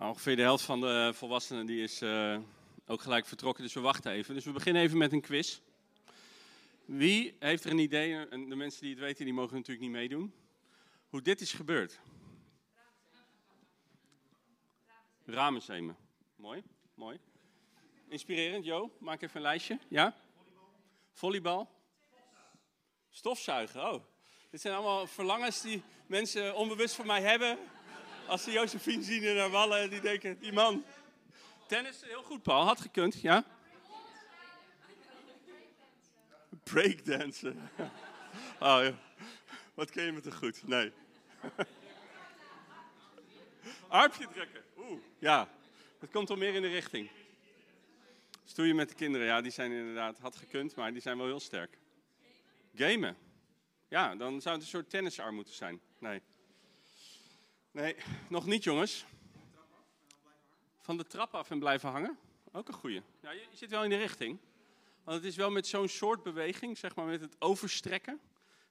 Ongeveer de helft van de volwassenen die is uh, ook gelijk vertrokken, dus we wachten even. Dus we beginnen even met een quiz. Wie heeft er een idee, en de mensen die het weten, die mogen natuurlijk niet meedoen, hoe dit is gebeurd? Ramensemen. Mooi, mooi. Inspirerend, Jo. Maak even een lijstje. Ja? Volleybal. Stofzuigen, oh. Dit zijn allemaal verlangens die mensen onbewust van mij hebben. Als ze Josephine zien in haar wallen, die denken, die man. Tennis, heel goed Paul, had gekund, ja? Breakdansen. Oh, ja. Wat ken je me te goed? Nee. Armpje drukken. Oeh, ja. Dat komt wel meer in de richting. Stoeien met de kinderen, ja, die zijn inderdaad, had gekund, maar die zijn wel heel sterk. Gamen. Ja, dan zou het een soort tennisarm moeten zijn. Nee. Nee, nog niet jongens. Van de trap af en blijven hangen. Ook een goeie. Ja, je, zit wel in de richting. Want het is wel met zo'n soort beweging, zeg maar met het overstrekken.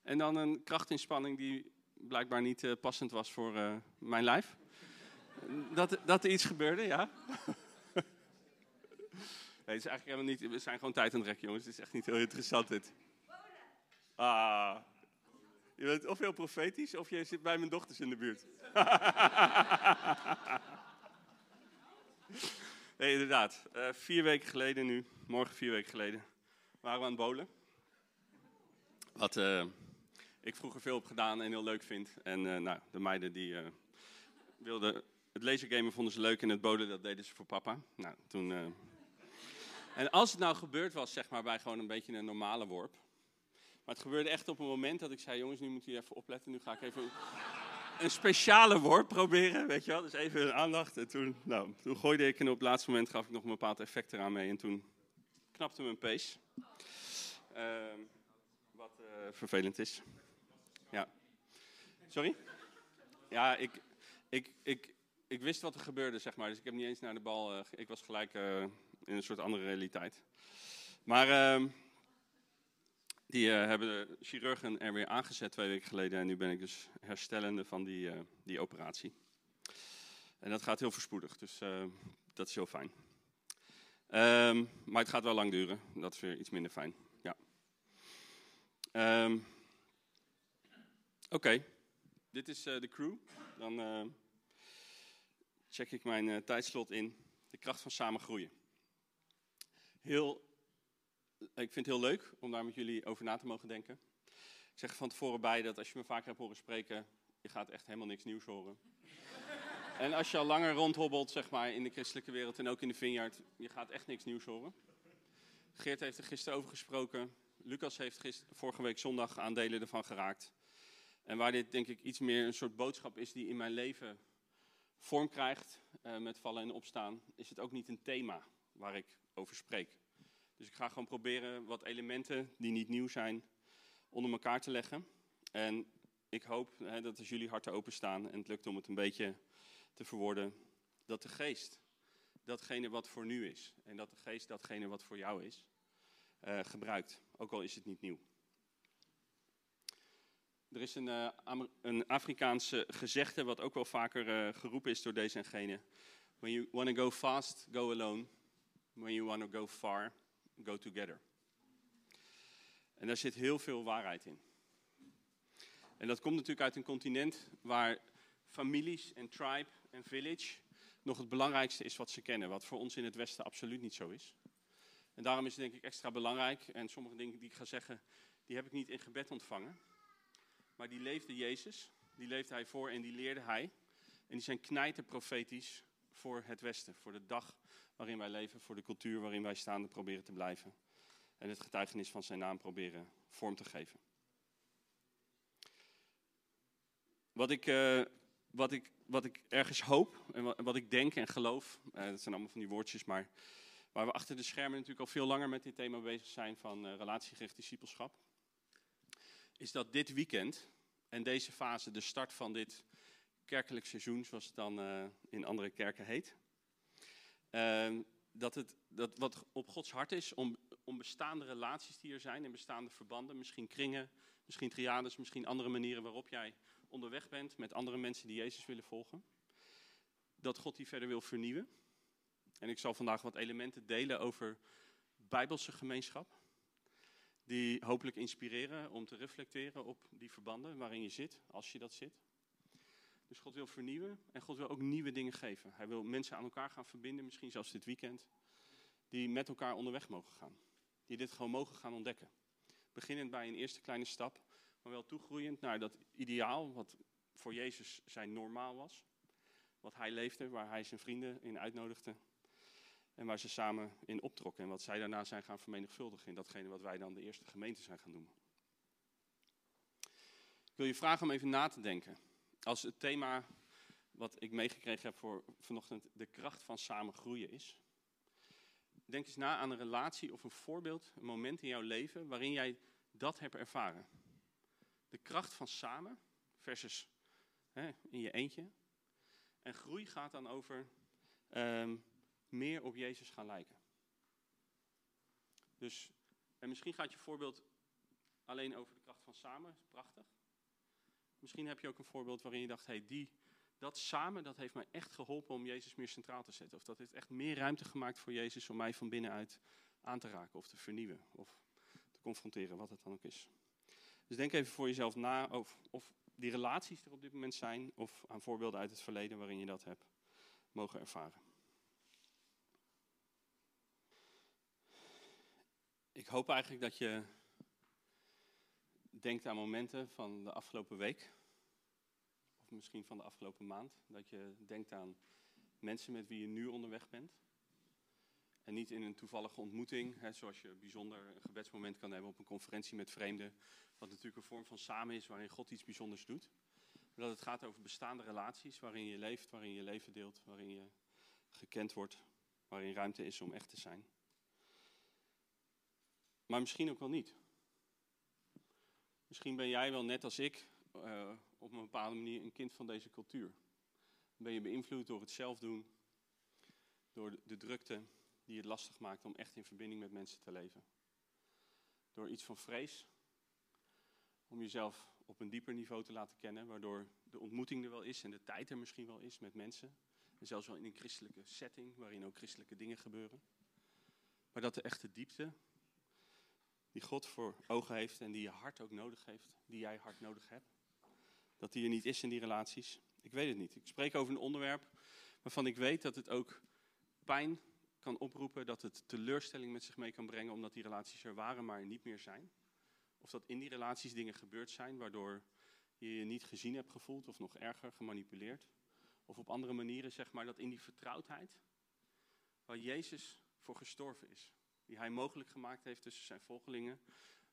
En dan een krachtinspanning die blijkbaar niet uh, passend was voor uh, mijn lijf. Dat, dat er iets gebeurde, ja. Nee, het is eigenlijk helemaal niet. We zijn gewoon tijd aan het rekken, jongens. Het is echt niet heel interessant dit. Ah. Je bent of heel profetisch of je zit bij mijn dochters in de buurt. nee, inderdaad. Uh, vier weken geleden nu, morgen vier weken geleden, waren we aan het bowlen. Wat uh, ik vroeger veel heb gedaan en heel leuk vind. En uh, nou, de meiden die wilden het lasergamen vonden ze leuk en het bowlen dat deden ze voor papa. Nou, toen en als het nou gebeurd was, zeg maar, bij gewoon een beetje een normale worp. Maar het gebeurde echt op een moment dat ik zei, jongens, nu moet je even opletten. Nu ga ik even een speciale worp proberen, weet je wel. Dus even een aandacht. En toen, nou, toen gooide ik en op het laatste moment gaf ik nog een bepaald effect eraan mee. En toen knapte mijn pace. Uh, wat uh, vervelend is. Ja. Sorry? Ja, ik, ik, ik, ik wist wat er gebeurde, zeg maar. Dus ik heb niet eens naar de bal... Uh, ik was gelijk... Uh, in een soort andere realiteit. Maar uh, die uh, hebben de chirurgen er weer aangezet twee weken geleden. En nu ben ik dus herstellende van die, uh, die operatie. En dat gaat heel voorspoedig, dus uh, dat is heel fijn. Um, maar het gaat wel lang duren, dat is weer iets minder fijn. Ja. Um, Oké, dit is de crew. Dan check ik mijn tijdslot in. De kracht van samen groeien heel, ik vind het heel leuk om daar met jullie over na te mogen denken. Ik zeg van tevoren bij dat als je me vaker hebt horen spreken, je gaat echt helemaal niks nieuws horen. en als je al langer rondhobbelt, zeg maar, in de christelijke wereld en ook in de vineyard, je gaat echt niks nieuws horen. Geert heeft er gisteren over gesproken. Lucas heeft gisteren, vorige week zondag aandelen ervan geraakt. En waar dit denk ik iets meer een soort boodschap is die in mijn leven vorm krijgt uh, met vallen en opstaan, is het ook niet een thema waar ik over spreek. Dus ik ga gewoon proberen wat elementen die niet nieuw zijn onder elkaar te leggen. En ik hoop hè, dat als jullie harten openstaan en het lukt om het een beetje te verwoorden, dat de geest datgene wat voor nu is en dat de geest datgene wat voor jou is, uh, gebruikt. Ook al is het niet nieuw. Er is een, uh, een Afrikaanse gezegde wat ook wel vaker uh, geroepen is door deze en gene. When you want to go fast, go alone. When you want to go far, go together. En daar zit heel veel waarheid in. En dat komt natuurlijk uit een continent waar families en tribe en village nog het belangrijkste is wat ze kennen. Wat voor ons in het Westen absoluut niet zo is. En daarom is het denk ik extra belangrijk. En sommige dingen die ik ga zeggen, die heb ik niet in gebed ontvangen. Maar die leefde Jezus, die leefde hij voor en die leerde hij. En die zijn knijten profetisch voor het Westen, voor de dag waarin wij leven, voor de cultuur waarin wij staande proberen te blijven. En het getuigenis van zijn naam proberen vorm te geven. Wat ik, uh, wat ik, wat ik ergens hoop en wat, wat ik denk en geloof, uh, dat zijn allemaal van die woordjes, maar waar we achter de schermen natuurlijk al veel langer met dit thema bezig zijn van uh, relatiegericht discipelschap, is dat dit weekend en deze fase de start van dit kerkelijk seizoen, zoals het dan in andere kerken heet, Uh, dat, het, dat wat op Gods hart is om, om bestaande relaties die er zijn en bestaande verbanden, misschien kringen, misschien triades, misschien andere manieren waarop jij onderweg bent met andere mensen die Jezus willen volgen. dat God die verder wil vernieuwen. En ik zal vandaag wat elementen delen over bijbelse gemeenschap. Die hopelijk inspireren om te reflecteren op die verbanden waarin je zit, als je dat zit. Dus God wil vernieuwen en God wil ook nieuwe dingen geven. Hij wil mensen aan elkaar gaan verbinden, misschien zelfs dit weekend, die met elkaar onderweg mogen gaan. Die dit gewoon mogen gaan ontdekken. Beginnend bij een eerste kleine stap, maar wel toegroeiend naar dat ideaal wat voor Jezus zijn normaal was. Wat hij leefde, waar hij zijn vrienden in uitnodigde. En waar ze samen in optrokken. En wat zij daarna zijn gaan vermenigvuldigen in datgene wat wij dan de eerste gemeente zijn gaan doen. Ik wil je vragen om even na te denken. Als het thema wat ik meegekregen heb voor vanochtend de kracht van samen groeien is. Denk eens na aan een relatie of een voorbeeld, een moment in jouw leven waarin jij dat hebt ervaren. De kracht van samen versus hè, in je eentje. En groei gaat dan over ehm, meer op Jezus gaan lijken. Dus, en misschien gaat je voorbeeld alleen over de kracht van samen, prachtig. Misschien heb je ook een voorbeeld waarin je dacht, hey, die, dat samen, dat heeft mij echt geholpen om Jezus meer centraal te zetten. Of dat heeft echt meer ruimte gemaakt voor Jezus om mij van binnenuit aan te raken of te vernieuwen of te confronteren, wat het dan ook is. Dus denk even voor jezelf na of, of die relaties er op dit moment zijn of aan voorbeelden uit het verleden waarin je dat hebt mogen ervaren. Ik hoop eigenlijk dat je denkt aan momenten van de afgelopen week. Misschien van de afgelopen maand. Dat je denkt aan mensen met wie je nu onderweg bent. En niet in een toevallige ontmoeting, hè, zoals je bijzonder een gebedsmoment kan hebben op een conferentie met vreemden. Wat natuurlijk een vorm van samen is waarin God iets bijzonders doet. Maar dat het gaat over bestaande relaties waarin je leeft, waarin je leven deelt, waarin je gekend wordt, waarin ruimte is om echt te zijn. Maar misschien ook wel niet. Misschien ben jij wel net als ik uh, op een bepaalde manier een kind van deze cultuur. Ben je beïnvloed door het zelf doen, door de drukte die het lastig maakt om echt in verbinding met mensen te leven. Door iets van vrees, om jezelf op een dieper niveau te laten kennen, waardoor de ontmoeting er wel is en de tijd er misschien wel is met mensen. En zelfs wel in een christelijke setting, waarin ook christelijke dingen gebeuren. Maar dat de echte diepte die God voor ogen heeft en die je hart ook nodig heeft, die jij hard nodig hebt. Dat die er niet is in die relaties. Ik weet het niet. Ik spreek over een onderwerp waarvan ik weet dat het ook pijn kan oproepen, dat het teleurstelling met zich mee kan brengen, omdat die relaties er waren, maar niet meer zijn. Of dat in die relaties dingen gebeurd zijn waardoor je je niet gezien hebt gevoeld, of nog erger, gemanipuleerd. Of op andere manieren, zeg maar, dat in die vertrouwdheid, waar Jezus voor gestorven is, die hij mogelijk gemaakt heeft tussen zijn volgelingen,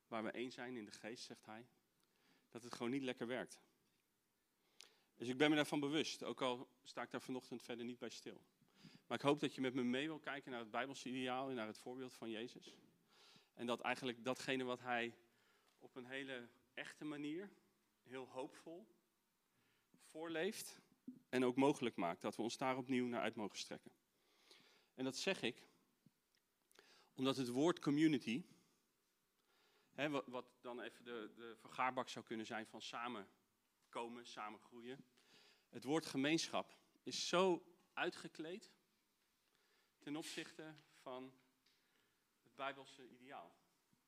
waar we één zijn in de geest, zegt hij, dat het gewoon niet lekker werkt. Dus ik ben me daarvan bewust, ook al sta ik daar vanochtend verder niet bij stil. Maar ik hoop dat je met me mee wil kijken naar het Bijbelse ideaal en naar het voorbeeld van Jezus. En dat eigenlijk datgene wat hij op een hele echte manier, heel hoopvol, voorleeft en ook mogelijk maakt, dat we ons daar opnieuw naar uit mogen strekken. En dat zeg ik omdat het woord community, hè, wat, dan even de, de vergaarbak zou kunnen zijn van samen komen, samen groeien. Het woord gemeenschap is zo uitgekleed ten opzichte van het Bijbelse ideaal.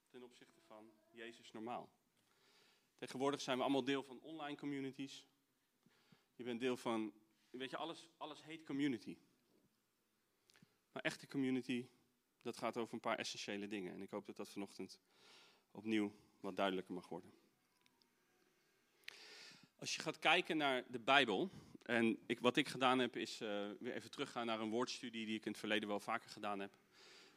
Ten opzichte van Jezus normaal. Tegenwoordig zijn we allemaal deel van online communities. Je bent deel van, weet je, alles, alles heet community. Maar echte community dat gaat over een paar essentiële dingen. En ik hoop dat dat vanochtend opnieuw wat duidelijker mag worden. Als je gaat kijken naar de Bijbel, en ik, wat ik gedaan heb is uh, weer even teruggaan naar een woordstudie die ik in het verleden wel vaker gedaan heb.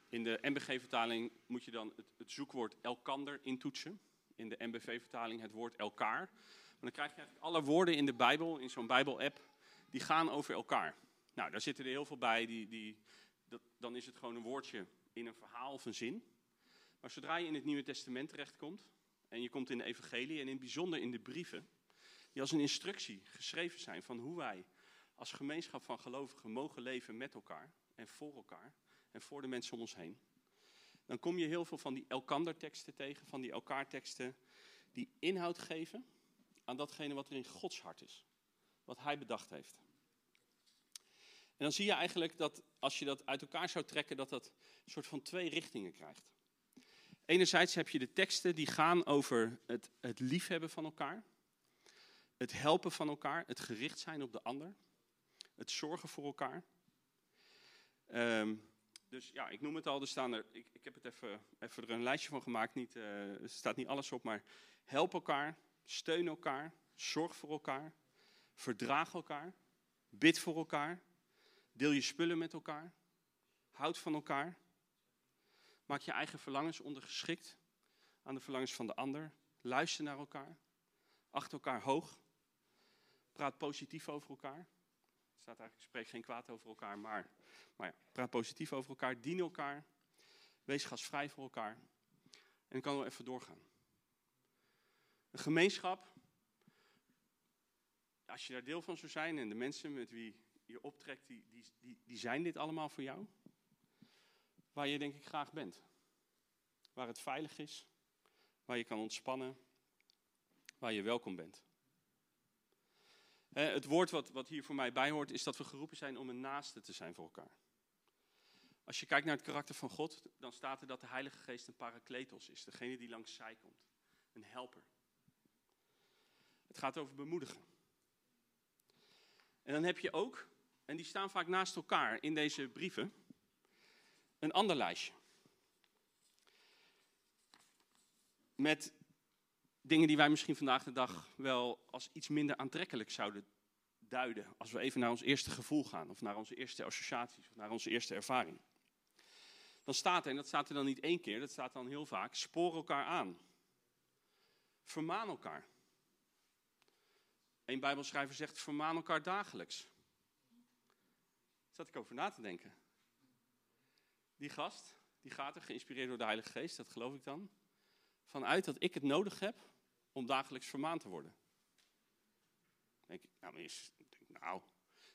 In de MBG-vertaling moet je dan het, het, zoekwoord elkander intoetsen. In de MBV-vertaling het woord elkaar. Maar dan krijg je eigenlijk alle woorden in de Bijbel, in zo'n Bijbel-app, die gaan over elkaar. Nou, daar zitten er heel veel bij, die, die, dat, dan is het gewoon een woordje in een verhaal of een zin. Maar zodra je in het Nieuwe Testament terechtkomt, en je komt in de evangelie en in het bijzonder in de brieven, die als een instructie geschreven zijn van hoe wij als gemeenschap van gelovigen mogen leven met elkaar en voor elkaar en voor de mensen om ons heen, dan kom je heel veel van die elkander-teksten tegen, van die elkaar-teksten, die inhoud geven aan datgene wat er in Gods hart is, wat Hij bedacht heeft. En dan zie je eigenlijk dat als je dat uit elkaar zou trekken, dat dat een soort van twee richtingen krijgt. Enerzijds heb je de teksten die gaan over het, het liefhebben van elkaar, het helpen van elkaar, het gericht zijn op de ander, het zorgen voor elkaar. Ehm, dus ja, ik noem het al, er staan er, ik, ik heb het even, even er een lijstje van gemaakt, niet, uh, er staat niet alles op, maar help elkaar, steun elkaar, zorg voor elkaar, verdraag elkaar, bid voor elkaar, deel je spullen met elkaar, houd van elkaar, maak je eigen verlangens ondergeschikt aan de verlangens van de ander, luister naar elkaar, acht elkaar hoog, praat positief over elkaar. Er staat eigenlijk, spreek geen kwaad over elkaar, maar, maar ja, praat positief over elkaar, dien elkaar, wees gastvrij voor elkaar. En kan wel even doorgaan. Een gemeenschap, als je daar deel van zou zijn en de mensen met wie je optrekt, die, die, die, die zijn dit allemaal voor jou. Waar je denk ik graag bent. Waar het veilig is, waar je kan ontspannen, waar je welkom bent. Het woord wat, wat hier voor mij bij hoort, is dat we geroepen zijn om een naaste te zijn voor elkaar. Als je kijkt naar het karakter van God, dan staat er dat de Heilige Geest een parakletos is. Degene die langs zij komt. Een helper. Het gaat over bemoedigen. En dan heb je ook, en die staan vaak naast elkaar in deze brieven, een ander lijstje. Met dingen die wij misschien vandaag de dag wel als iets minder aantrekkelijk zouden duiden. Als we even naar ons eerste gevoel gaan, of naar onze eerste associaties, of naar onze eerste ervaring. Dan staat er, en dat staat er dan niet één keer, dat staat dan heel vaak, spoor elkaar aan. Vermaan elkaar. Een Bijbelschrijver zegt: vermaan elkaar dagelijks. Daar zat ik over na te denken. Die gast, die gaat er geïnspireerd door de Heilige Geest, dat geloof ik dan. Vanuit dat ik het nodig heb om dagelijks vermaand te worden. denk ik, nou, nou,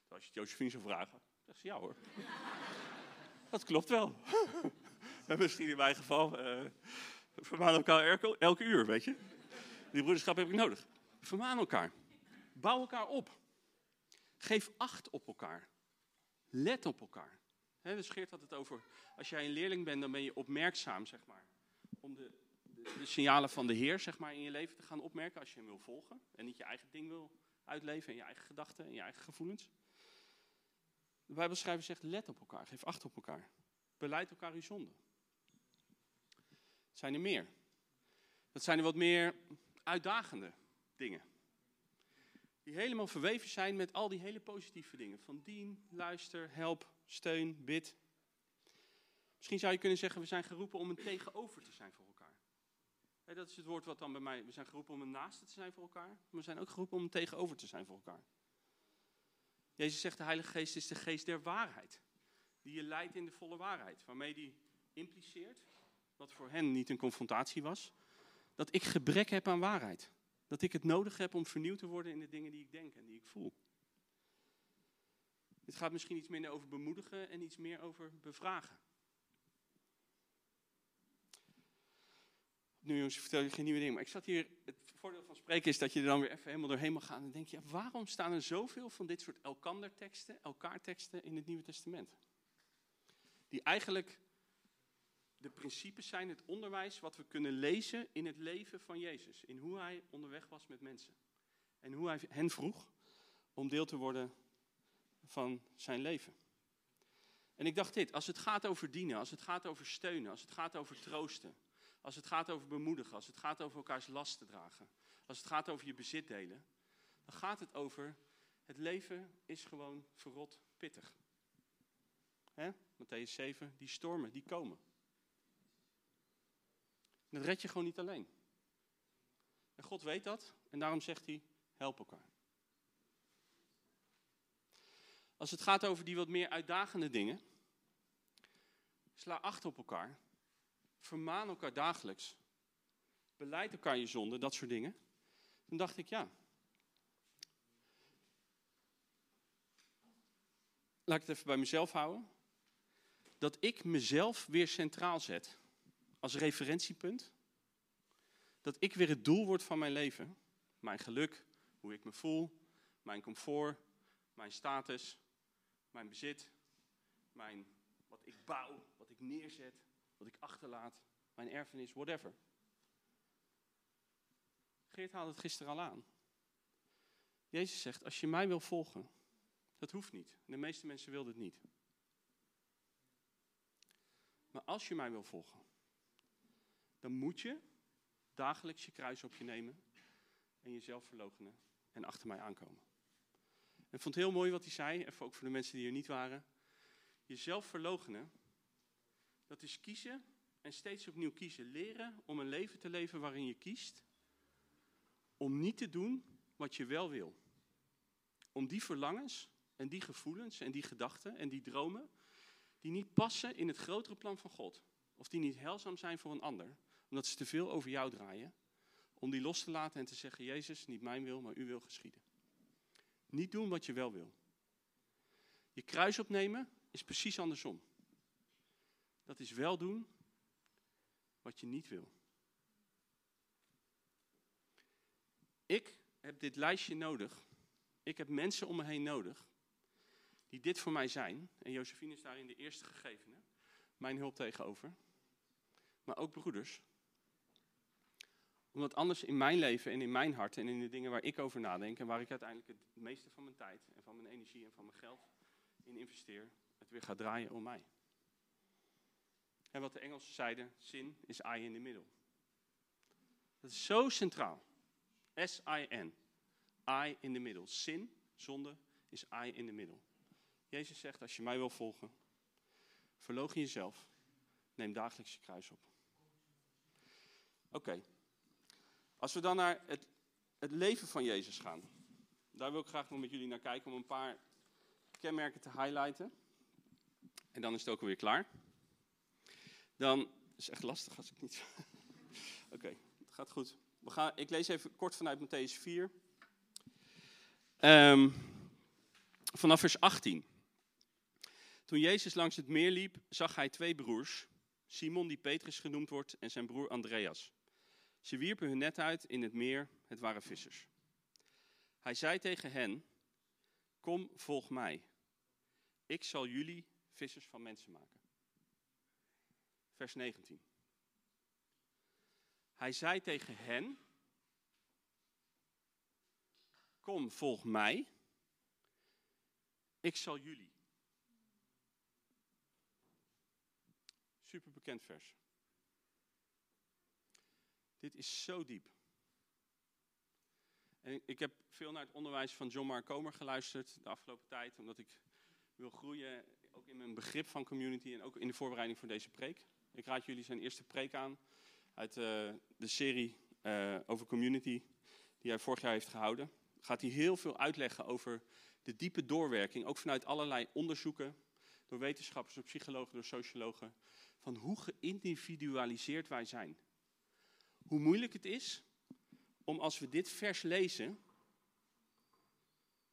als je het Josephine zou vragen, zegt ze ja hoor. dat klopt wel. Misschien in mijn geval, uh, vermaan elkaar elke, elke uur, weet je. Die broederschap heb ik nodig. Vermaan elkaar. Bouw elkaar op. Geef acht op elkaar. Let op elkaar. He, dus Geert had het over, als jij een leerling bent, dan ben je opmerkzaam, zeg maar. Om de, de, signalen van de Heer, zeg maar, in je leven te gaan opmerken als je hem wil volgen. En niet je eigen ding wil uitleven en je eigen gedachten en je eigen gevoelens. De Bijbelschrijver zegt, let op elkaar, geef acht op elkaar. Beleid elkaar uw zonde. Zijn er meer. Dat zijn er wat meer uitdagende dingen die helemaal verweven zijn met al die hele positieve dingen. Van dien, luister, help, steun, bid. Misschien zou je kunnen zeggen, we zijn geroepen om een tegenover te zijn voor elkaar. Dat is het woord wat dan bij mij, we zijn geroepen om een naaste te zijn voor elkaar. Maar we zijn ook geroepen om tegenover te zijn voor elkaar. Jezus zegt, de Heilige Geest is de geest der waarheid. Die je leidt in de volle waarheid. Waarmee die impliceert, wat voor hen niet een confrontatie was, dat ik gebrek heb aan waarheid. Dat ik het nodig heb om vernieuwd te worden in de dingen die ik denk en die ik voel. Dit gaat misschien iets minder over bemoedigen en iets meer over bevragen. Nu jongens, vertel je geen nieuwe dingen, maar ik zat hier, het voordeel van spreken is dat je er dan weer even helemaal doorheen mag gaan en denk je, waarom staan er zoveel van dit soort elkander teksten, elkaar teksten in het Nieuwe Testament? Die eigenlijk de principes zijn het onderwijs wat we kunnen lezen in het leven van Jezus. In hoe hij onderweg was met mensen. En hoe hij hen vroeg om deel te worden van zijn leven. En ik dacht dit, als het gaat over dienen, als het gaat over steunen, als het gaat over troosten, als het gaat over bemoedigen, als het gaat over elkaars lasten dragen, als het gaat over je bezit delen, dan gaat het over het leven is gewoon verrot pittig. Hè? Matthäus 7, die stormen, die komen dat red je gewoon niet alleen. En God weet dat en daarom zegt hij, help elkaar. Als het gaat over die wat meer uitdagende dingen, sla acht op elkaar, vermaan elkaar dagelijks, beleid elkaar je zonde, dat soort dingen. Toen dacht ik, ja, laat ik het even bij mezelf houden, dat ik mezelf weer centraal zet als referentiepunt. Dat ik weer het doel word van mijn leven. Mijn geluk, hoe ik me voel, mijn comfort, mijn status, mijn bezit, mijn, wat ik bouw, wat ik neerzet, wat ik achterlaat, mijn erfenis, whatever. Geert haalde het gisteren al aan. Jezus zegt, als je mij wil volgen, dat hoeft niet. De meeste mensen wilden het niet. Maar als je mij wil volgen, dan moet je dagelijks je kruis op je nemen en jezelf verloochenen en achter mij aankomen. En ik vond het heel mooi wat hij zei, even ook voor de mensen die er niet waren. Jezelf verloochenen, dat is kiezen en steeds opnieuw kiezen. Leren om een leven te leven waarin je kiest om niet te doen wat je wel wil. Om die verlangens en die gevoelens en die gedachten en die dromen, die niet passen in het grotere plan van God. Of die niet heilzaam zijn voor een ander, omdat ze te veel over jou draaien. Om die los te laten en te zeggen, Jezus, niet mijn wil, maar uw wil geschieden. Niet doen wat je wel wil. Je kruis opnemen is precies andersom. Dat is wel doen wat je niet wil. Ik heb dit lijstje nodig. Ik heb mensen om me heen nodig die dit voor mij zijn. En Josephine is daarin de eerste gegevene. Mijn hulp tegenover. Maar ook broeders. Omdat anders in mijn leven en in mijn hart en in de dingen waar ik over nadenk en waar ik uiteindelijk het meeste van mijn tijd en van mijn energie en van mijn geld in investeer, het weer gaat draaien om mij. En wat de Engelsen zeiden, sin is I in the middle. Dat is zo centraal. S-I-N. I in the middle. Sin, zonde, is I in the middle. Jezus zegt, als je mij wil volgen, verloog jezelf, neem dagelijks je kruis op. Oké. Als we dan naar het, het leven van Jezus gaan, daar wil ik graag nog met jullie naar kijken om een paar kenmerken te highlighten. En dan is het ook alweer klaar. Dan is echt lastig als ik niet. Oké, het gaat goed. We gaan, ik lees even kort vanuit Matthäus 4. Um, vanaf vers 18. Toen Jezus langs het meer liep, zag hij twee broers. Simon, die Petrus genoemd wordt, en zijn broer Andreas. Ze wierpen hun net uit in het meer, het waren vissers. Hij zei tegen hen, kom, volg mij. Ik zal jullie vissers van mensen maken. Vers 19. Hij zei tegen hen: Kom, volg mij. Ik zal jullie. Super bekend vers. Dit is zo diep. En ik heb veel naar het onderwijs van John Mark Comer geluisterd de afgelopen tijd, omdat ik wil groeien, ook in mijn begrip van community en ook in de voorbereiding voor deze preek. Ik raad jullie zijn eerste preek aan uit uh, de serie uh, over community die hij vorig jaar heeft gehouden. Gaat hij heel veel uitleggen over de diepe doorwerking, ook vanuit allerlei onderzoeken, door wetenschappers, door psychologen, door sociologen, van hoe geïndividualiseerd wij zijn. Hoe moeilijk het is om als we dit vers lezen,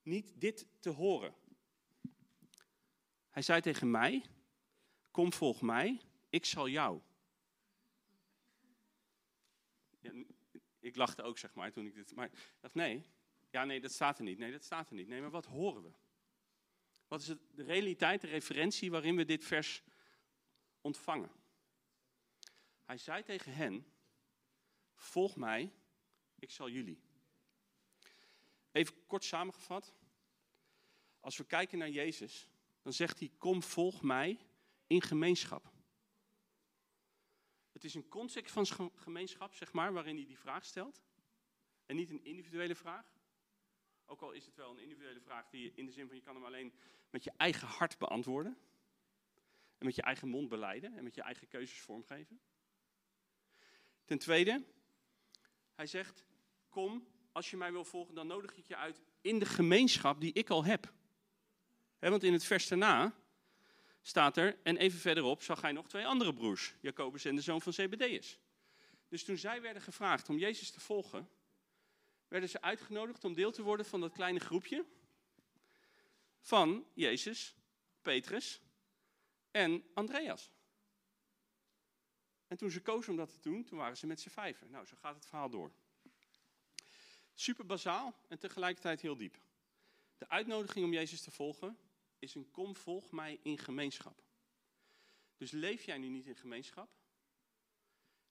niet dit te horen. Hij zei tegen mij, kom volg mij, ik zal jou. Ik lachte ook, zeg maar, toen ik dit... Maar ik dacht, nee, ja, nee, dat staat er niet. Nee, dat staat er niet. Nee, maar wat horen we? Wat is het, de realiteit, de referentie waarin we dit vers ontvangen? Hij zei tegen hen, volg mij, ik zal jullie. Even kort samengevat. Als we kijken naar Jezus, dan zegt hij, kom volg mij in gemeenschap. Het is een concept van gemeenschap, zeg maar, waarin hij die vraag stelt. En niet een individuele vraag. Ook al is het wel een individuele vraag die je in de zin van je kan hem alleen met je eigen hart beantwoorden. En met je eigen mond beleiden en met je eigen keuzes vormgeven. Ten tweede, hij zegt, kom, als je mij wil volgen, dan nodig ik je uit in de gemeenschap die ik al heb. want in het vers daarna staat er, en even verderop zag hij nog twee andere broers, Jacobus en de zoon van Zebedeus. Dus toen zij werden gevraagd om Jezus te volgen, werden ze uitgenodigd om deel te worden van dat kleine groepje van Jezus, Petrus en Andreas. En toen ze kozen om dat te doen, toen waren ze met z'n vijven. Nou, zo gaat het verhaal door. Super bazaal en tegelijkertijd heel diep. De uitnodiging om Jezus te volgen is een kom volg mij in gemeenschap. Dus leef jij nu niet in gemeenschap?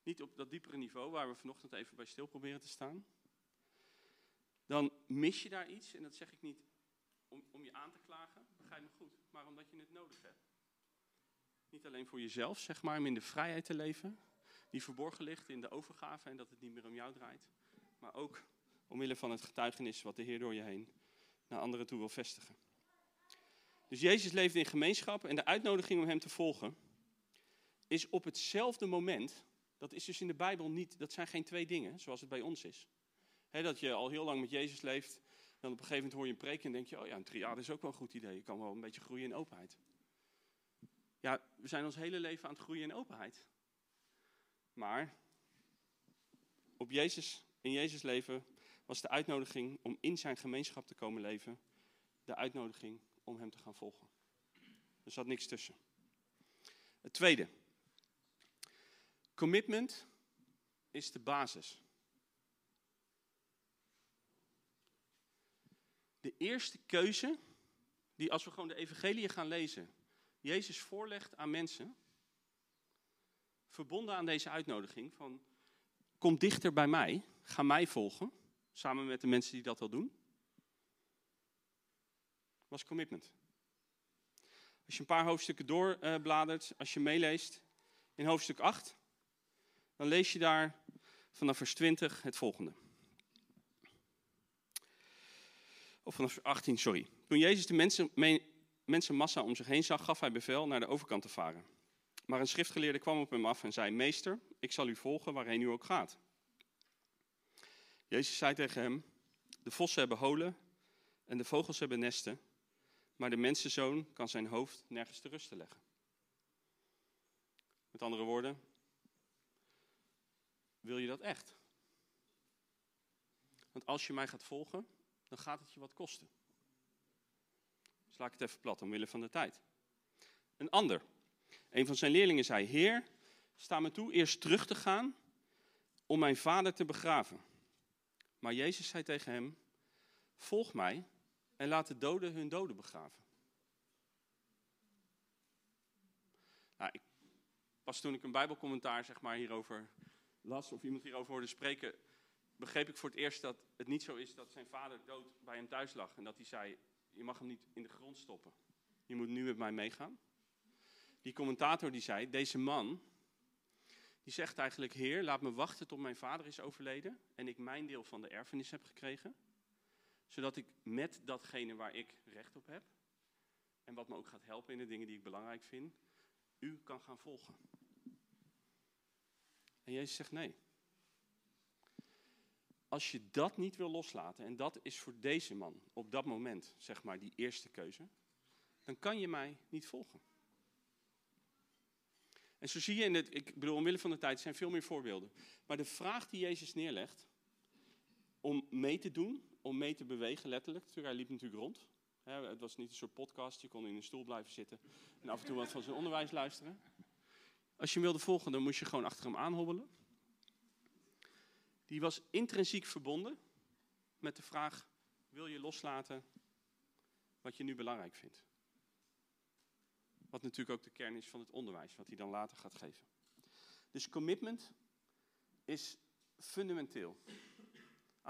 Niet op dat diepere niveau waar we vanochtend even bij stil proberen te staan. Dan mis je daar iets, en dat zeg ik niet om, om je aan te klagen, begrijp me goed, maar omdat je het nodig hebt. Niet alleen voor jezelf, zeg maar, om in de vrijheid te leven, die verborgen ligt in de overgave en dat het niet meer om jou draait, maar ook omwille van het getuigenis wat de Heer door je heen naar anderen toe wil vestigen. Dus Jezus leefde in gemeenschap en de uitnodiging om hem te volgen is op hetzelfde moment, dat is dus in de Bijbel niet, dat zijn geen twee dingen zoals het bij ons is. dat je al heel lang met Jezus leeft, dan op een gegeven moment hoor je een preek en denk je, oh ja, een triade is ook wel een goed idee. Je kan wel een beetje groeien in openheid. Ja, we zijn ons hele leven aan het groeien in openheid. Maar op Jezus, in Jezus leven was de uitnodiging om in zijn gemeenschap te komen leven, de uitnodiging om hem te gaan volgen. Er zat niks tussen. Het tweede. Commitment is de basis. De eerste keuze, die als we gewoon de evangelie gaan lezen, Jezus voorlegt aan mensen, verbonden aan deze uitnodiging van kom dichter bij mij, ga mij volgen, samen met de mensen die dat al doen, was commitment. Als je een paar hoofdstukken doorbladert, als je meeleest in hoofdstuk 8, dan lees je daar vanaf vers 20 het volgende. Of vanaf vers 18, sorry. Toen Jezus de mensen, mensenmassa om zich heen zag, gaf hij bevel naar de overkant te varen. Maar een schriftgeleerde kwam op hem af en zei: Meester, ik zal u volgen waarheen u ook gaat. Jezus zei tegen hem: De vossen hebben holen en de vogels hebben nesten, maar de mensenzoon kan zijn hoofd nergens te rusten leggen. Met andere woorden, wil je dat echt? Want als je mij gaat volgen, dan gaat het je wat kosten. Dus ik het even plat, omwille van de tijd. Een ander, een van zijn leerlingen zei: Heer, sta me toe eerst terug te gaan om mijn vader te begraven. Maar Jezus zei tegen hem: Volg mij en laat de doden hun doden begraven. Nou, pas toen ik een Bijbelcommentaar zeg maar, hierover las, of iemand hierover hoorde spreken, begreep ik voor het eerst dat het niet zo is dat zijn vader dood bij hem thuis lag. En dat hij zei: Je mag hem niet in de grond stoppen. Je moet nu met mij meegaan. Die commentator die zei: Deze man, die zegt eigenlijk: Heer, laat me wachten tot mijn vader is overleden en ik mijn deel van de erfenis heb gekregen zodat ik met datgene waar ik recht op heb, en wat me ook gaat helpen in de dingen die ik belangrijk vind, u kan gaan volgen. En Jezus zegt nee. Als je dat niet wil loslaten, en dat is voor deze man op dat moment, zeg maar, die eerste keuze, dan kan je mij niet volgen. En zo zie je in het, ik bedoel, omwille van de tijd zijn veel meer voorbeelden. Maar de vraag die Jezus neerlegt om mee te doen, om mee te bewegen, letterlijk. Hij liep natuurlijk rond. Het was niet een soort podcast, je kon in een stoel blijven zitten en af en toe wat van zijn onderwijs luisteren. Als je hem wilde volgen, dan moest je gewoon achter hem aanhobbelen. Die was intrinsiek verbonden met de vraag: wil je loslaten wat je nu belangrijk vindt? Wat natuurlijk ook de kern is van het onderwijs, wat hij dan later gaat geven. Dus commitment is fundamenteel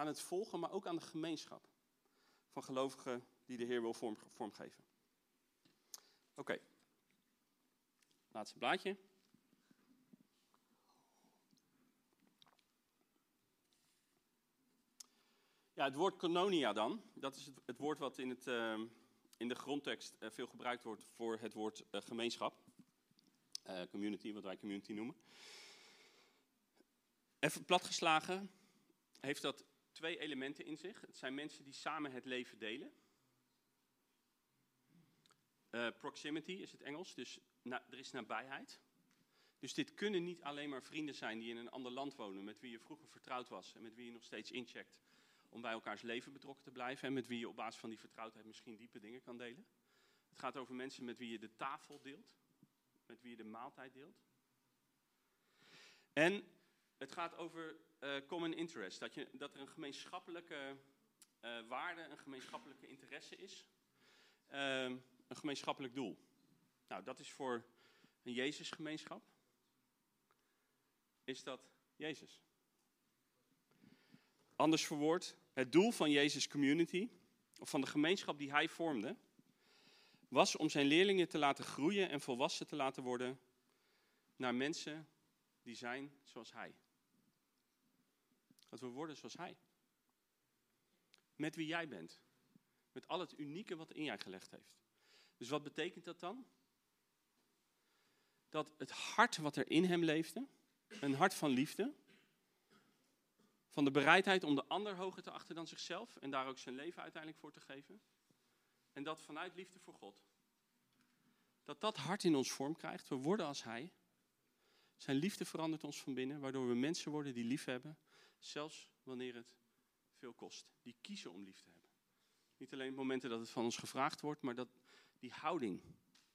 aan het volgen, maar ook aan de gemeenschap van gelovigen die de Heer wil vorm, vormgeven. Oké, laatste blaadje. Ja, het woord kononia dan, dat is het, woord wat in, het, uh, in de grondtekst uh, veel gebruikt wordt voor het woord uh, gemeenschap. community, wat wij community noemen. Even platgeslagen heeft dat twee elementen in zich. Het zijn mensen die samen het leven delen. Uh, proximity is het Engels, dus er is nabijheid. Dus dit kunnen niet alleen maar vrienden zijn die in een ander land wonen, met wie je vroeger vertrouwd was en met wie je nog steeds incheckt om bij elkaars leven betrokken te blijven en met wie je op basis van die vertrouwdheid misschien diepe dingen kan delen. Het gaat over mensen met wie je de tafel deelt, met wie je de maaltijd deelt. En het gaat over uh, common interest. Dat, je, dat er een gemeenschappelijke uh, waarde, een gemeenschappelijke interesse is. Uh, een gemeenschappelijk doel. Nou, dat is voor een Jezusgemeenschap. Is dat Jezus? Anders verwoord, het doel van Jezus Community, of van de gemeenschap die hij vormde, was om zijn leerlingen te laten groeien en volwassen te laten worden naar mensen die zijn zoals hij. Dat we worden zoals hij. Met wie jij bent. Met al het unieke wat in jij gelegd heeft. Dus wat betekent dat dan? Dat het hart wat er in hem leefde, een hart van liefde, van de bereidheid om de ander hoger te achten dan zichzelf en daar ook zijn leven uiteindelijk voor te geven. En dat vanuit liefde voor God. Dat dat hart in ons vorm krijgt. We worden als Hij. Zijn liefde verandert ons van binnen, waardoor we mensen worden die lief hebben, zelfs wanneer het veel kost. Die kiezen om lief te hebben. Niet alleen momenten dat het van ons gevraagd wordt, maar dat die houding,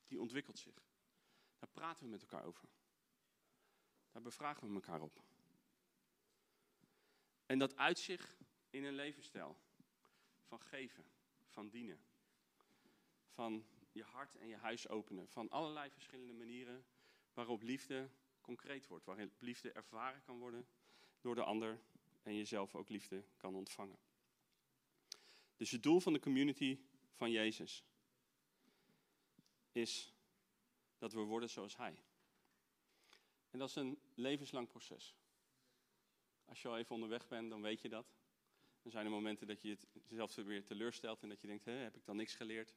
die ontwikkelt zich. Daar praten we met elkaar over. Daar bevragen we elkaar op. En dat uitzicht in een levensstijl van geven, van dienen, van je hart en je huis openen, van allerlei verschillende manieren waarop liefde concreet wordt, waarin liefde ervaren kan worden door de ander en jezelf ook liefde kan ontvangen. Dus het doel van de community van Jezus is dat we worden zoals Hij. En dat is een levenslang proces. Als je al even onderweg bent, dan weet je dat. Dan zijn er momenten dat je het zelf weer teleurstelt en dat je denkt, heb ik dan niks geleerd?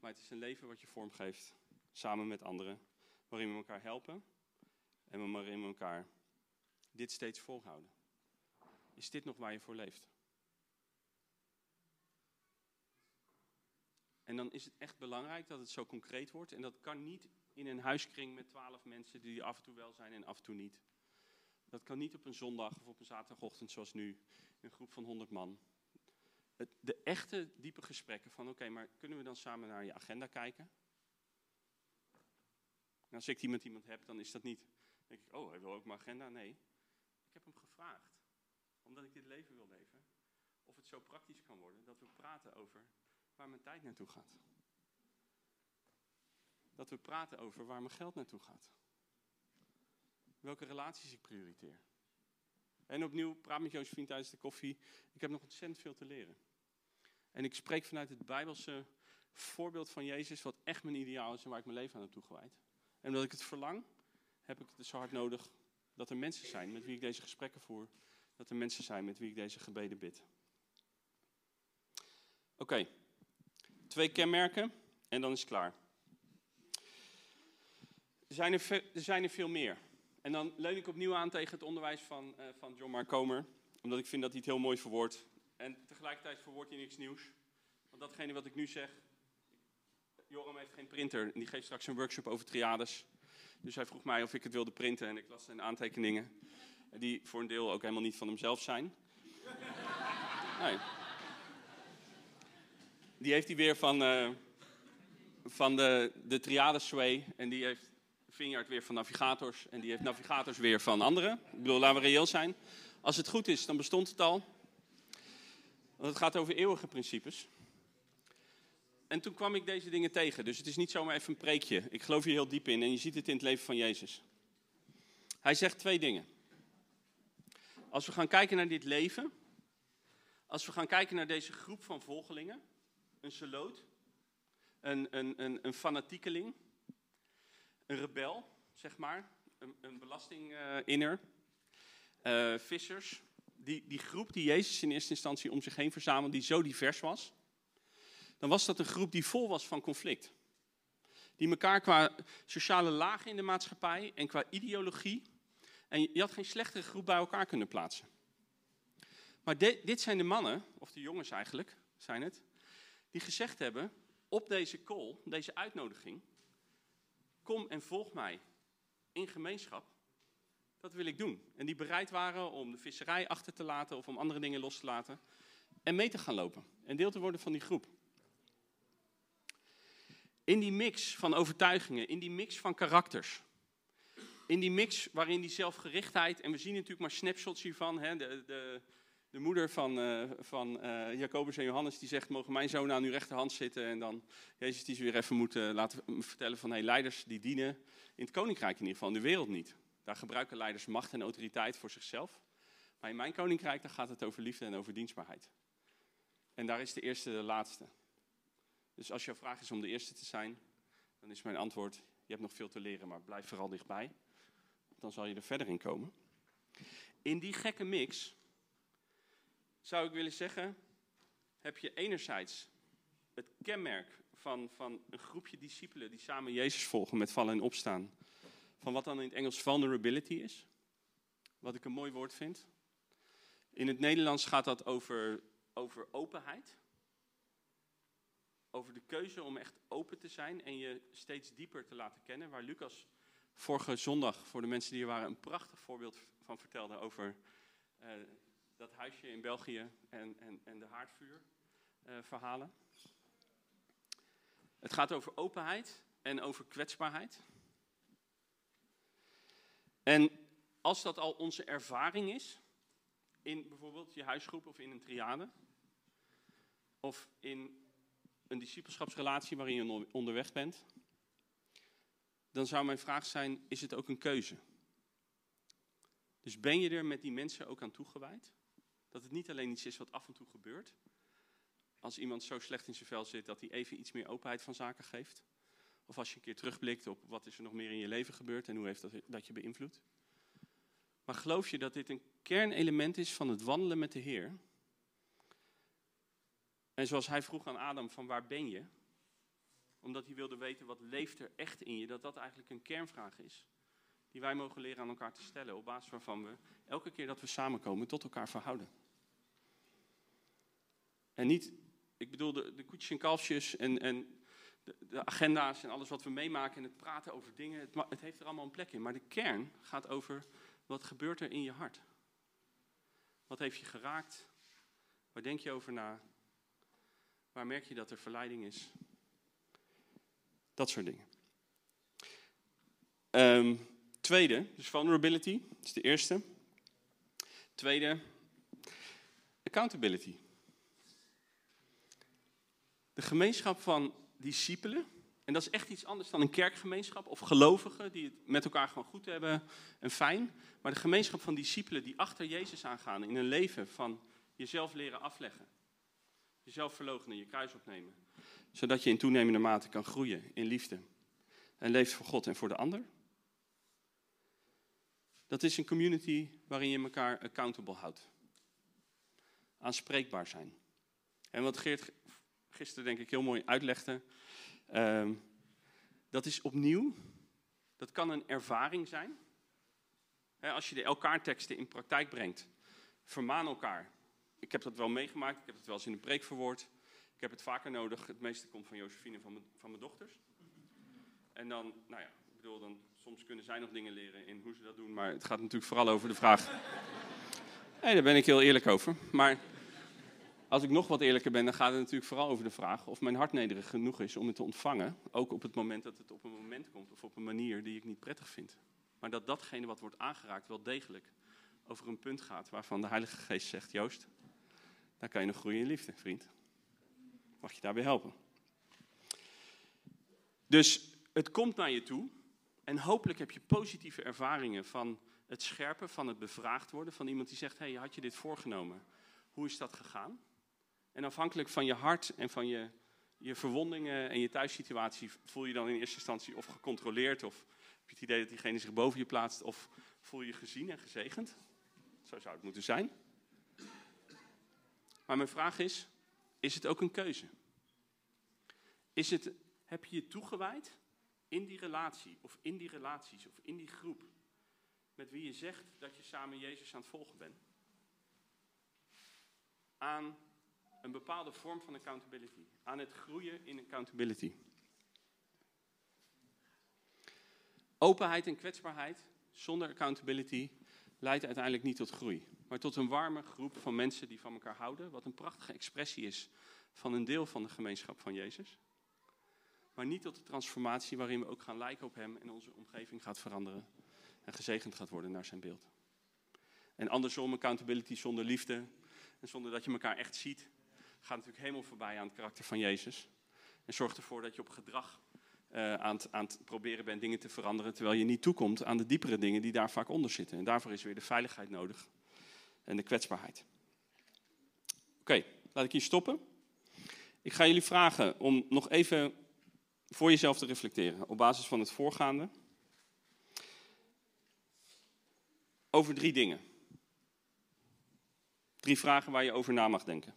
Maar het is een leven wat je vormgeeft, samen met anderen, waarin we elkaar helpen en waarin we elkaar dit steeds volhouden. Is dit nog waar je voor leeft? En dan is het echt belangrijk dat het zo concreet wordt. En dat kan niet in een huiskring met twaalf mensen die af en toe wel zijn en af en toe niet. Dat kan niet op een zondag of op een zaterdagochtend zoals nu, een groep van 100 man. Het, de echte diepe gesprekken van oké, maar kunnen we dan samen naar je agenda kijken? En als ik die met iemand heb, dan is dat niet, denk ik, oh, hij wil ook mijn agenda. Nee, ik heb hem gevraagd, omdat ik dit leven wil leven, of het zo praktisch kan worden dat we praten over waar mijn tijd naartoe gaat. Dat we praten over waar mijn geld naartoe gaat. Welke relaties ik prioriteer. En opnieuw, praat met Josephine tijdens de koffie. Ik heb nog ontzettend veel te leren. En ik spreek vanuit het Bijbelse voorbeeld van Jezus, wat echt mijn ideaal is en waar ik mijn leven aan heb toegewijd. En omdat ik het verlang, heb ik het zo hard nodig dat er mensen zijn met wie ik deze gesprekken voer. Dat er mensen zijn met wie ik deze gebeden bid. Oké, twee kenmerken en dan is het klaar. Er zijn er, zijn er veel meer. En dan leun ik opnieuw aan tegen het onderwijs van, uh, van John Mark Comer. Omdat ik vind dat hij het heel mooi verwoordt. En tegelijkertijd verwoordt hij niks nieuws. Want datgene wat ik nu zeg... Joram heeft geen printer. En die geeft straks een workshop over triades. Dus hij vroeg mij of ik het wilde printen. En ik las zijn aantekeningen. Die voor een deel ook helemaal niet van hemzelf zijn. Nee. Die heeft hij weer van, uh, van de, de triades sway. En die heeft Vineyard weer van navigators en die heeft navigators weer van anderen. Ik bedoel, laten we reëel zijn. Als het goed is, dan bestond het al. Want het gaat over eeuwige principes. En toen kwam ik deze dingen tegen. Dus het is niet zomaar even een preekje. Ik geloof hier heel diep in en je ziet het in het leven van Jezus. Hij zegt twee dingen. Als we gaan kijken naar dit leven, als we gaan kijken naar deze groep van volgelingen, een seloot, een, een, een, een fanatiekeling, een rebel, zeg maar, een, een belastinginner, uh, vissers. Die, die groep die Jezus in eerste instantie om zich heen verzamelde, die zo divers was, dan was dat een groep die vol was van conflict. Die elkaar qua sociale laag in de maatschappij en qua ideologie, en je had geen slechtere groep bij elkaar kunnen plaatsen. Maar dit zijn de mannen, of de jongens eigenlijk, zijn het, die gezegd hebben op deze call, deze uitnodiging, kom en volg mij in gemeenschap. Dat wil ik doen. En die bereid waren om de visserij achter te laten of om andere dingen los te laten. En mee te gaan lopen. En deel te worden van die groep. In die mix van overtuigingen, in die mix van karakters. In die mix waarin die zelfgerichtheid, en we zien natuurlijk maar snapshots hiervan, hè, de, de, de moeder van, uh, van uh, Jacobus en Johannes, die zegt, mogen mijn zoon aan uw rechterhand zitten. En dan Jezus die ze weer even moeten laten vertellen van, hey, leiders die dienen in het koninkrijk in ieder geval, in de wereld niet. Daar gebruiken leiders macht en autoriteit voor zichzelf. Maar in mijn koninkrijk, daar gaat het over liefde en over dienstbaarheid. En daar is de eerste de laatste. Dus als jouw vraag is om de eerste te zijn, dan is mijn antwoord, je hebt nog veel te leren, maar blijf vooral dichtbij. Dan zal je er verder in komen. In die gekke mix zou ik willen zeggen, heb je enerzijds het kenmerk van, van een groepje discipelen die samen Jezus volgen met vallen en opstaan. Van wat dan in het Engels vulnerability is. Wat ik een mooi woord vind. In het Nederlands gaat dat over, over openheid. Over de keuze om echt open te zijn en je steeds dieper te laten kennen. Waar Lucas vorige zondag, voor de mensen die er waren, een prachtig voorbeeld van vertelde over uh, dat huisje in België en, en, en de haardvuurverhalen. Uh, het gaat over openheid en over kwetsbaarheid. En als dat al onze ervaring is, in bijvoorbeeld je huisgroep of in een triade, of in een discipelschapsrelatie waarin je onderweg bent, dan zou mijn vraag zijn: is het ook een keuze? Dus ben je er met die mensen ook aan toegewijd? Dat het niet alleen iets is wat af en toe gebeurt. Als iemand zo slecht in zijn vel zit dat hij even iets meer openheid van zaken geeft. Of als je een keer terugblikt op wat is er nog meer in je leven gebeurd en hoe heeft dat, dat je beïnvloed. Maar geloof je dat dit een kernelement is van het wandelen met de Heer? En zoals hij vroeg aan Adam van waar ben je? Omdat hij wilde weten wat leeft er echt in je, dat dat eigenlijk een kernvraag is die wij mogen leren aan elkaar te stellen, op basis waarvan we elke keer dat we samenkomen tot elkaar verhouden. En niet, ik bedoel, de, de en kalfjes en, en de, de, agenda's en alles wat we meemaken en het praten over dingen, het, het heeft er allemaal een plek in. Maar de kern gaat over wat gebeurt er in je hart. Wat heeft je geraakt? Waar denk je over na? Waar merk je dat er verleiding is? Dat soort dingen. Um, Tweede, dus vulnerability, dat is de eerste. Tweede, accountability. De gemeenschap van discipelen, en dat is echt iets anders dan een kerkgemeenschap of gelovigen die het met elkaar gewoon goed hebben en fijn. Maar de gemeenschap van discipelen die achter Jezus aangaan in een leven van jezelf leren afleggen. Jezelf verloochenen, je kruis opnemen. Zodat je in toenemende mate kan groeien in liefde. En leeft voor God en voor de ander. Dat is een community waarin je elkaar accountable houdt. Aanspreekbaar zijn. En wat Geert gisteren denk ik heel mooi uitlegde. Uh, dat is opnieuw, dat kan een ervaring zijn. als je de elkaar teksten in praktijk brengt, vermaan elkaar. Ik heb dat wel meegemaakt, ik heb het wel eens in een preek verwoord. Ik heb het vaker nodig. Het meeste komt van Josephine van van mijn dochters. En dan, nou ja, ik bedoel, dan soms kunnen zij nog dingen leren in hoe ze dat doen, maar het gaat natuurlijk vooral over de vraag. Nee, daar ben ik heel eerlijk over. Maar als ik nog wat eerlijker ben, dan gaat het natuurlijk vooral over de vraag of mijn hart nederig genoeg is om het te ontvangen. Ook op het moment dat het op een moment komt of op een manier die ik niet prettig vind. Maar dat datgene wat wordt aangeraakt wel degelijk over een punt gaat waarvan de Heilige Geest zegt: Joost, daar kan je nog groeien in liefde, vriend. Mag je daarbij helpen? Dus het komt naar je toe. En hopelijk heb je positieve ervaringen van het scherpen, van het bevraagd worden. Van iemand die zegt, hey, had je dit voorgenomen? Hoe is dat gegaan? En afhankelijk van je hart en van je, je verwondingen en je thuissituatie... voel je dan in eerste instantie of gecontroleerd... of heb je het idee dat diegene zich boven je plaatst... of voel je gezien en gezegend. Zo zou het moeten zijn. Maar mijn vraag is, is het ook een keuze? Is het, heb je je toegewijd in die relatie, of in die relaties, of in die groep, met wie je zegt dat je samen Jezus aan het volgen bent, aan een bepaalde vorm van accountability, aan het groeien in accountability. Openheid en kwetsbaarheid zonder accountability leidt uiteindelijk niet tot groei, maar tot een warme groep van mensen die van elkaar houden, wat een prachtige expressie is van een deel van de gemeenschap van Jezus maar niet tot de transformatie waarin we ook gaan lijken op Hem en onze omgeving gaat veranderen en gezegend gaat worden naar Zijn beeld. En andersom, accountability zonder liefde en zonder dat je elkaar echt ziet, gaat natuurlijk helemaal voorbij aan het karakter van Jezus. En zorgt ervoor dat je op gedrag uh, aan, aan het proberen bent dingen te veranderen, terwijl je niet toekomt aan de diepere dingen die daar vaak onder zitten. En daarvoor is weer de veiligheid nodig en de kwetsbaarheid. Oké, laat ik hier stoppen. Ik ga jullie vragen om nog even voor jezelf te reflecteren op basis van het voorgaande. Over drie dingen. Drie vragen waar je over na mag denken.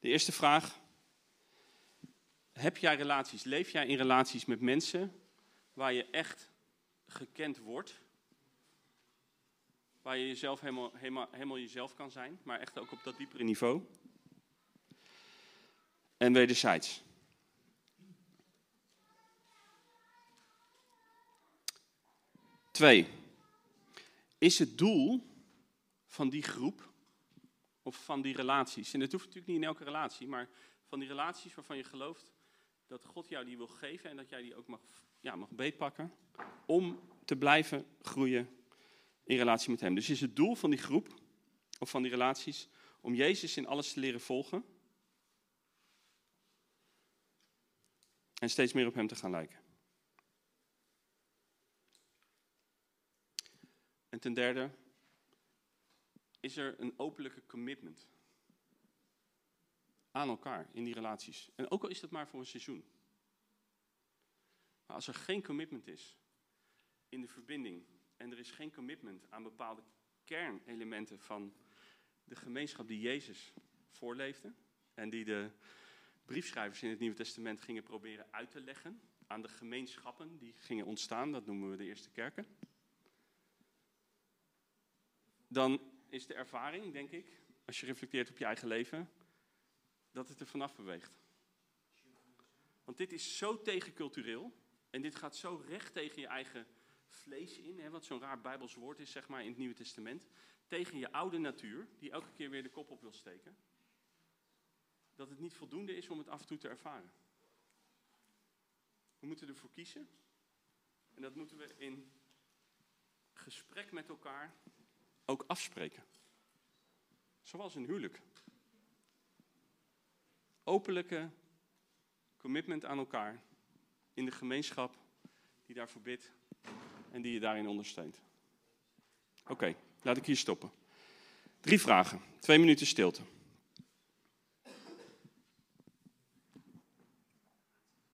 De eerste vraag. Heb jij relaties? Leef jij in relaties met mensen waar je echt gekend wordt? Waar je jezelf helemaal, helemaal, jezelf kan zijn, maar echt ook op dat diepere niveau? En wederzijds. Twee. Is het doel van die groep of van die relaties, en dat hoeft natuurlijk niet in elke relatie, maar van die relaties waarvan je gelooft dat God jou die wil geven en dat jij die ook mag, ja, mag beetpakken, om te blijven groeien in relatie met Hem. Dus is het doel van die groep of van die relaties om Jezus in alles te leren volgen en steeds meer op Hem te gaan lijken. En ten derde, is er een openlijke commitment aan elkaar in die relaties. En ook al is dat maar voor een seizoen. Maar als er geen commitment is in de verbinding en er is geen commitment aan bepaalde kernelementen van de gemeenschap die Jezus voorleefde en die de briefschrijvers in het Nieuwe Testament gingen proberen uit te leggen aan de gemeenschappen die gingen ontstaan, dat noemen we de eerste kerken, dan is de ervaring, denk ik, als je reflecteert op je eigen leven, dat het er vanaf beweegt. Want dit is zo tegencultureel en dit gaat zo recht tegen je eigen vlees in, hè, wat zo'n raar Bijbels woord is, zeg maar, in het Nieuwe Testament. Tegen je oude natuur, die elke keer weer de kop op wil steken. Dat het niet voldoende is om het af en toe te ervaren. We moeten ervoor kiezen. En dat moeten we in gesprek met elkaar ook afspreken. Zoals een huwelijk. Openlijke commitment aan elkaar in de gemeenschap die daarvoor bidt en die je daarin ondersteunt. Oké, laat ik hier stoppen. Drie vragen, twee minuten stilte.